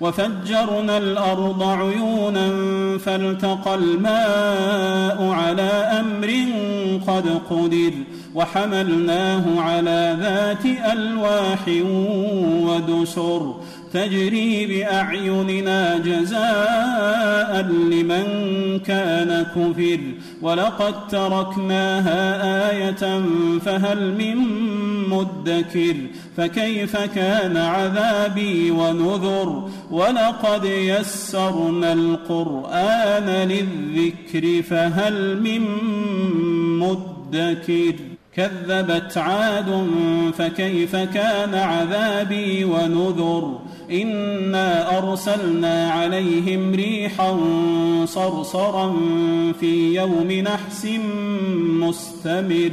وفجرنا الأرض عيونا فالتقى الماء على أمر قد قدر وحملناه على ذات ألواح ودسر تجري بأعيننا جزاء لمن كان كفر ولقد تركناها آية فهل من مدكر فكيف كان عذابي ونذر؟ ولقد يسرنا القرآن للذكر فهل من مدكر؟ كذبت عاد فكيف كان عذابي ونذر؟ إنا أرسلنا عليهم ريحا صرصرا في يوم نحس مستمر.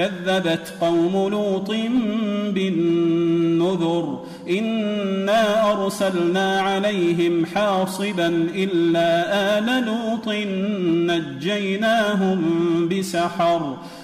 كذبت قوم لوط بالنذر إنا أرسلنا عليهم حاصبا إلا آل لوط نجيناهم بسحر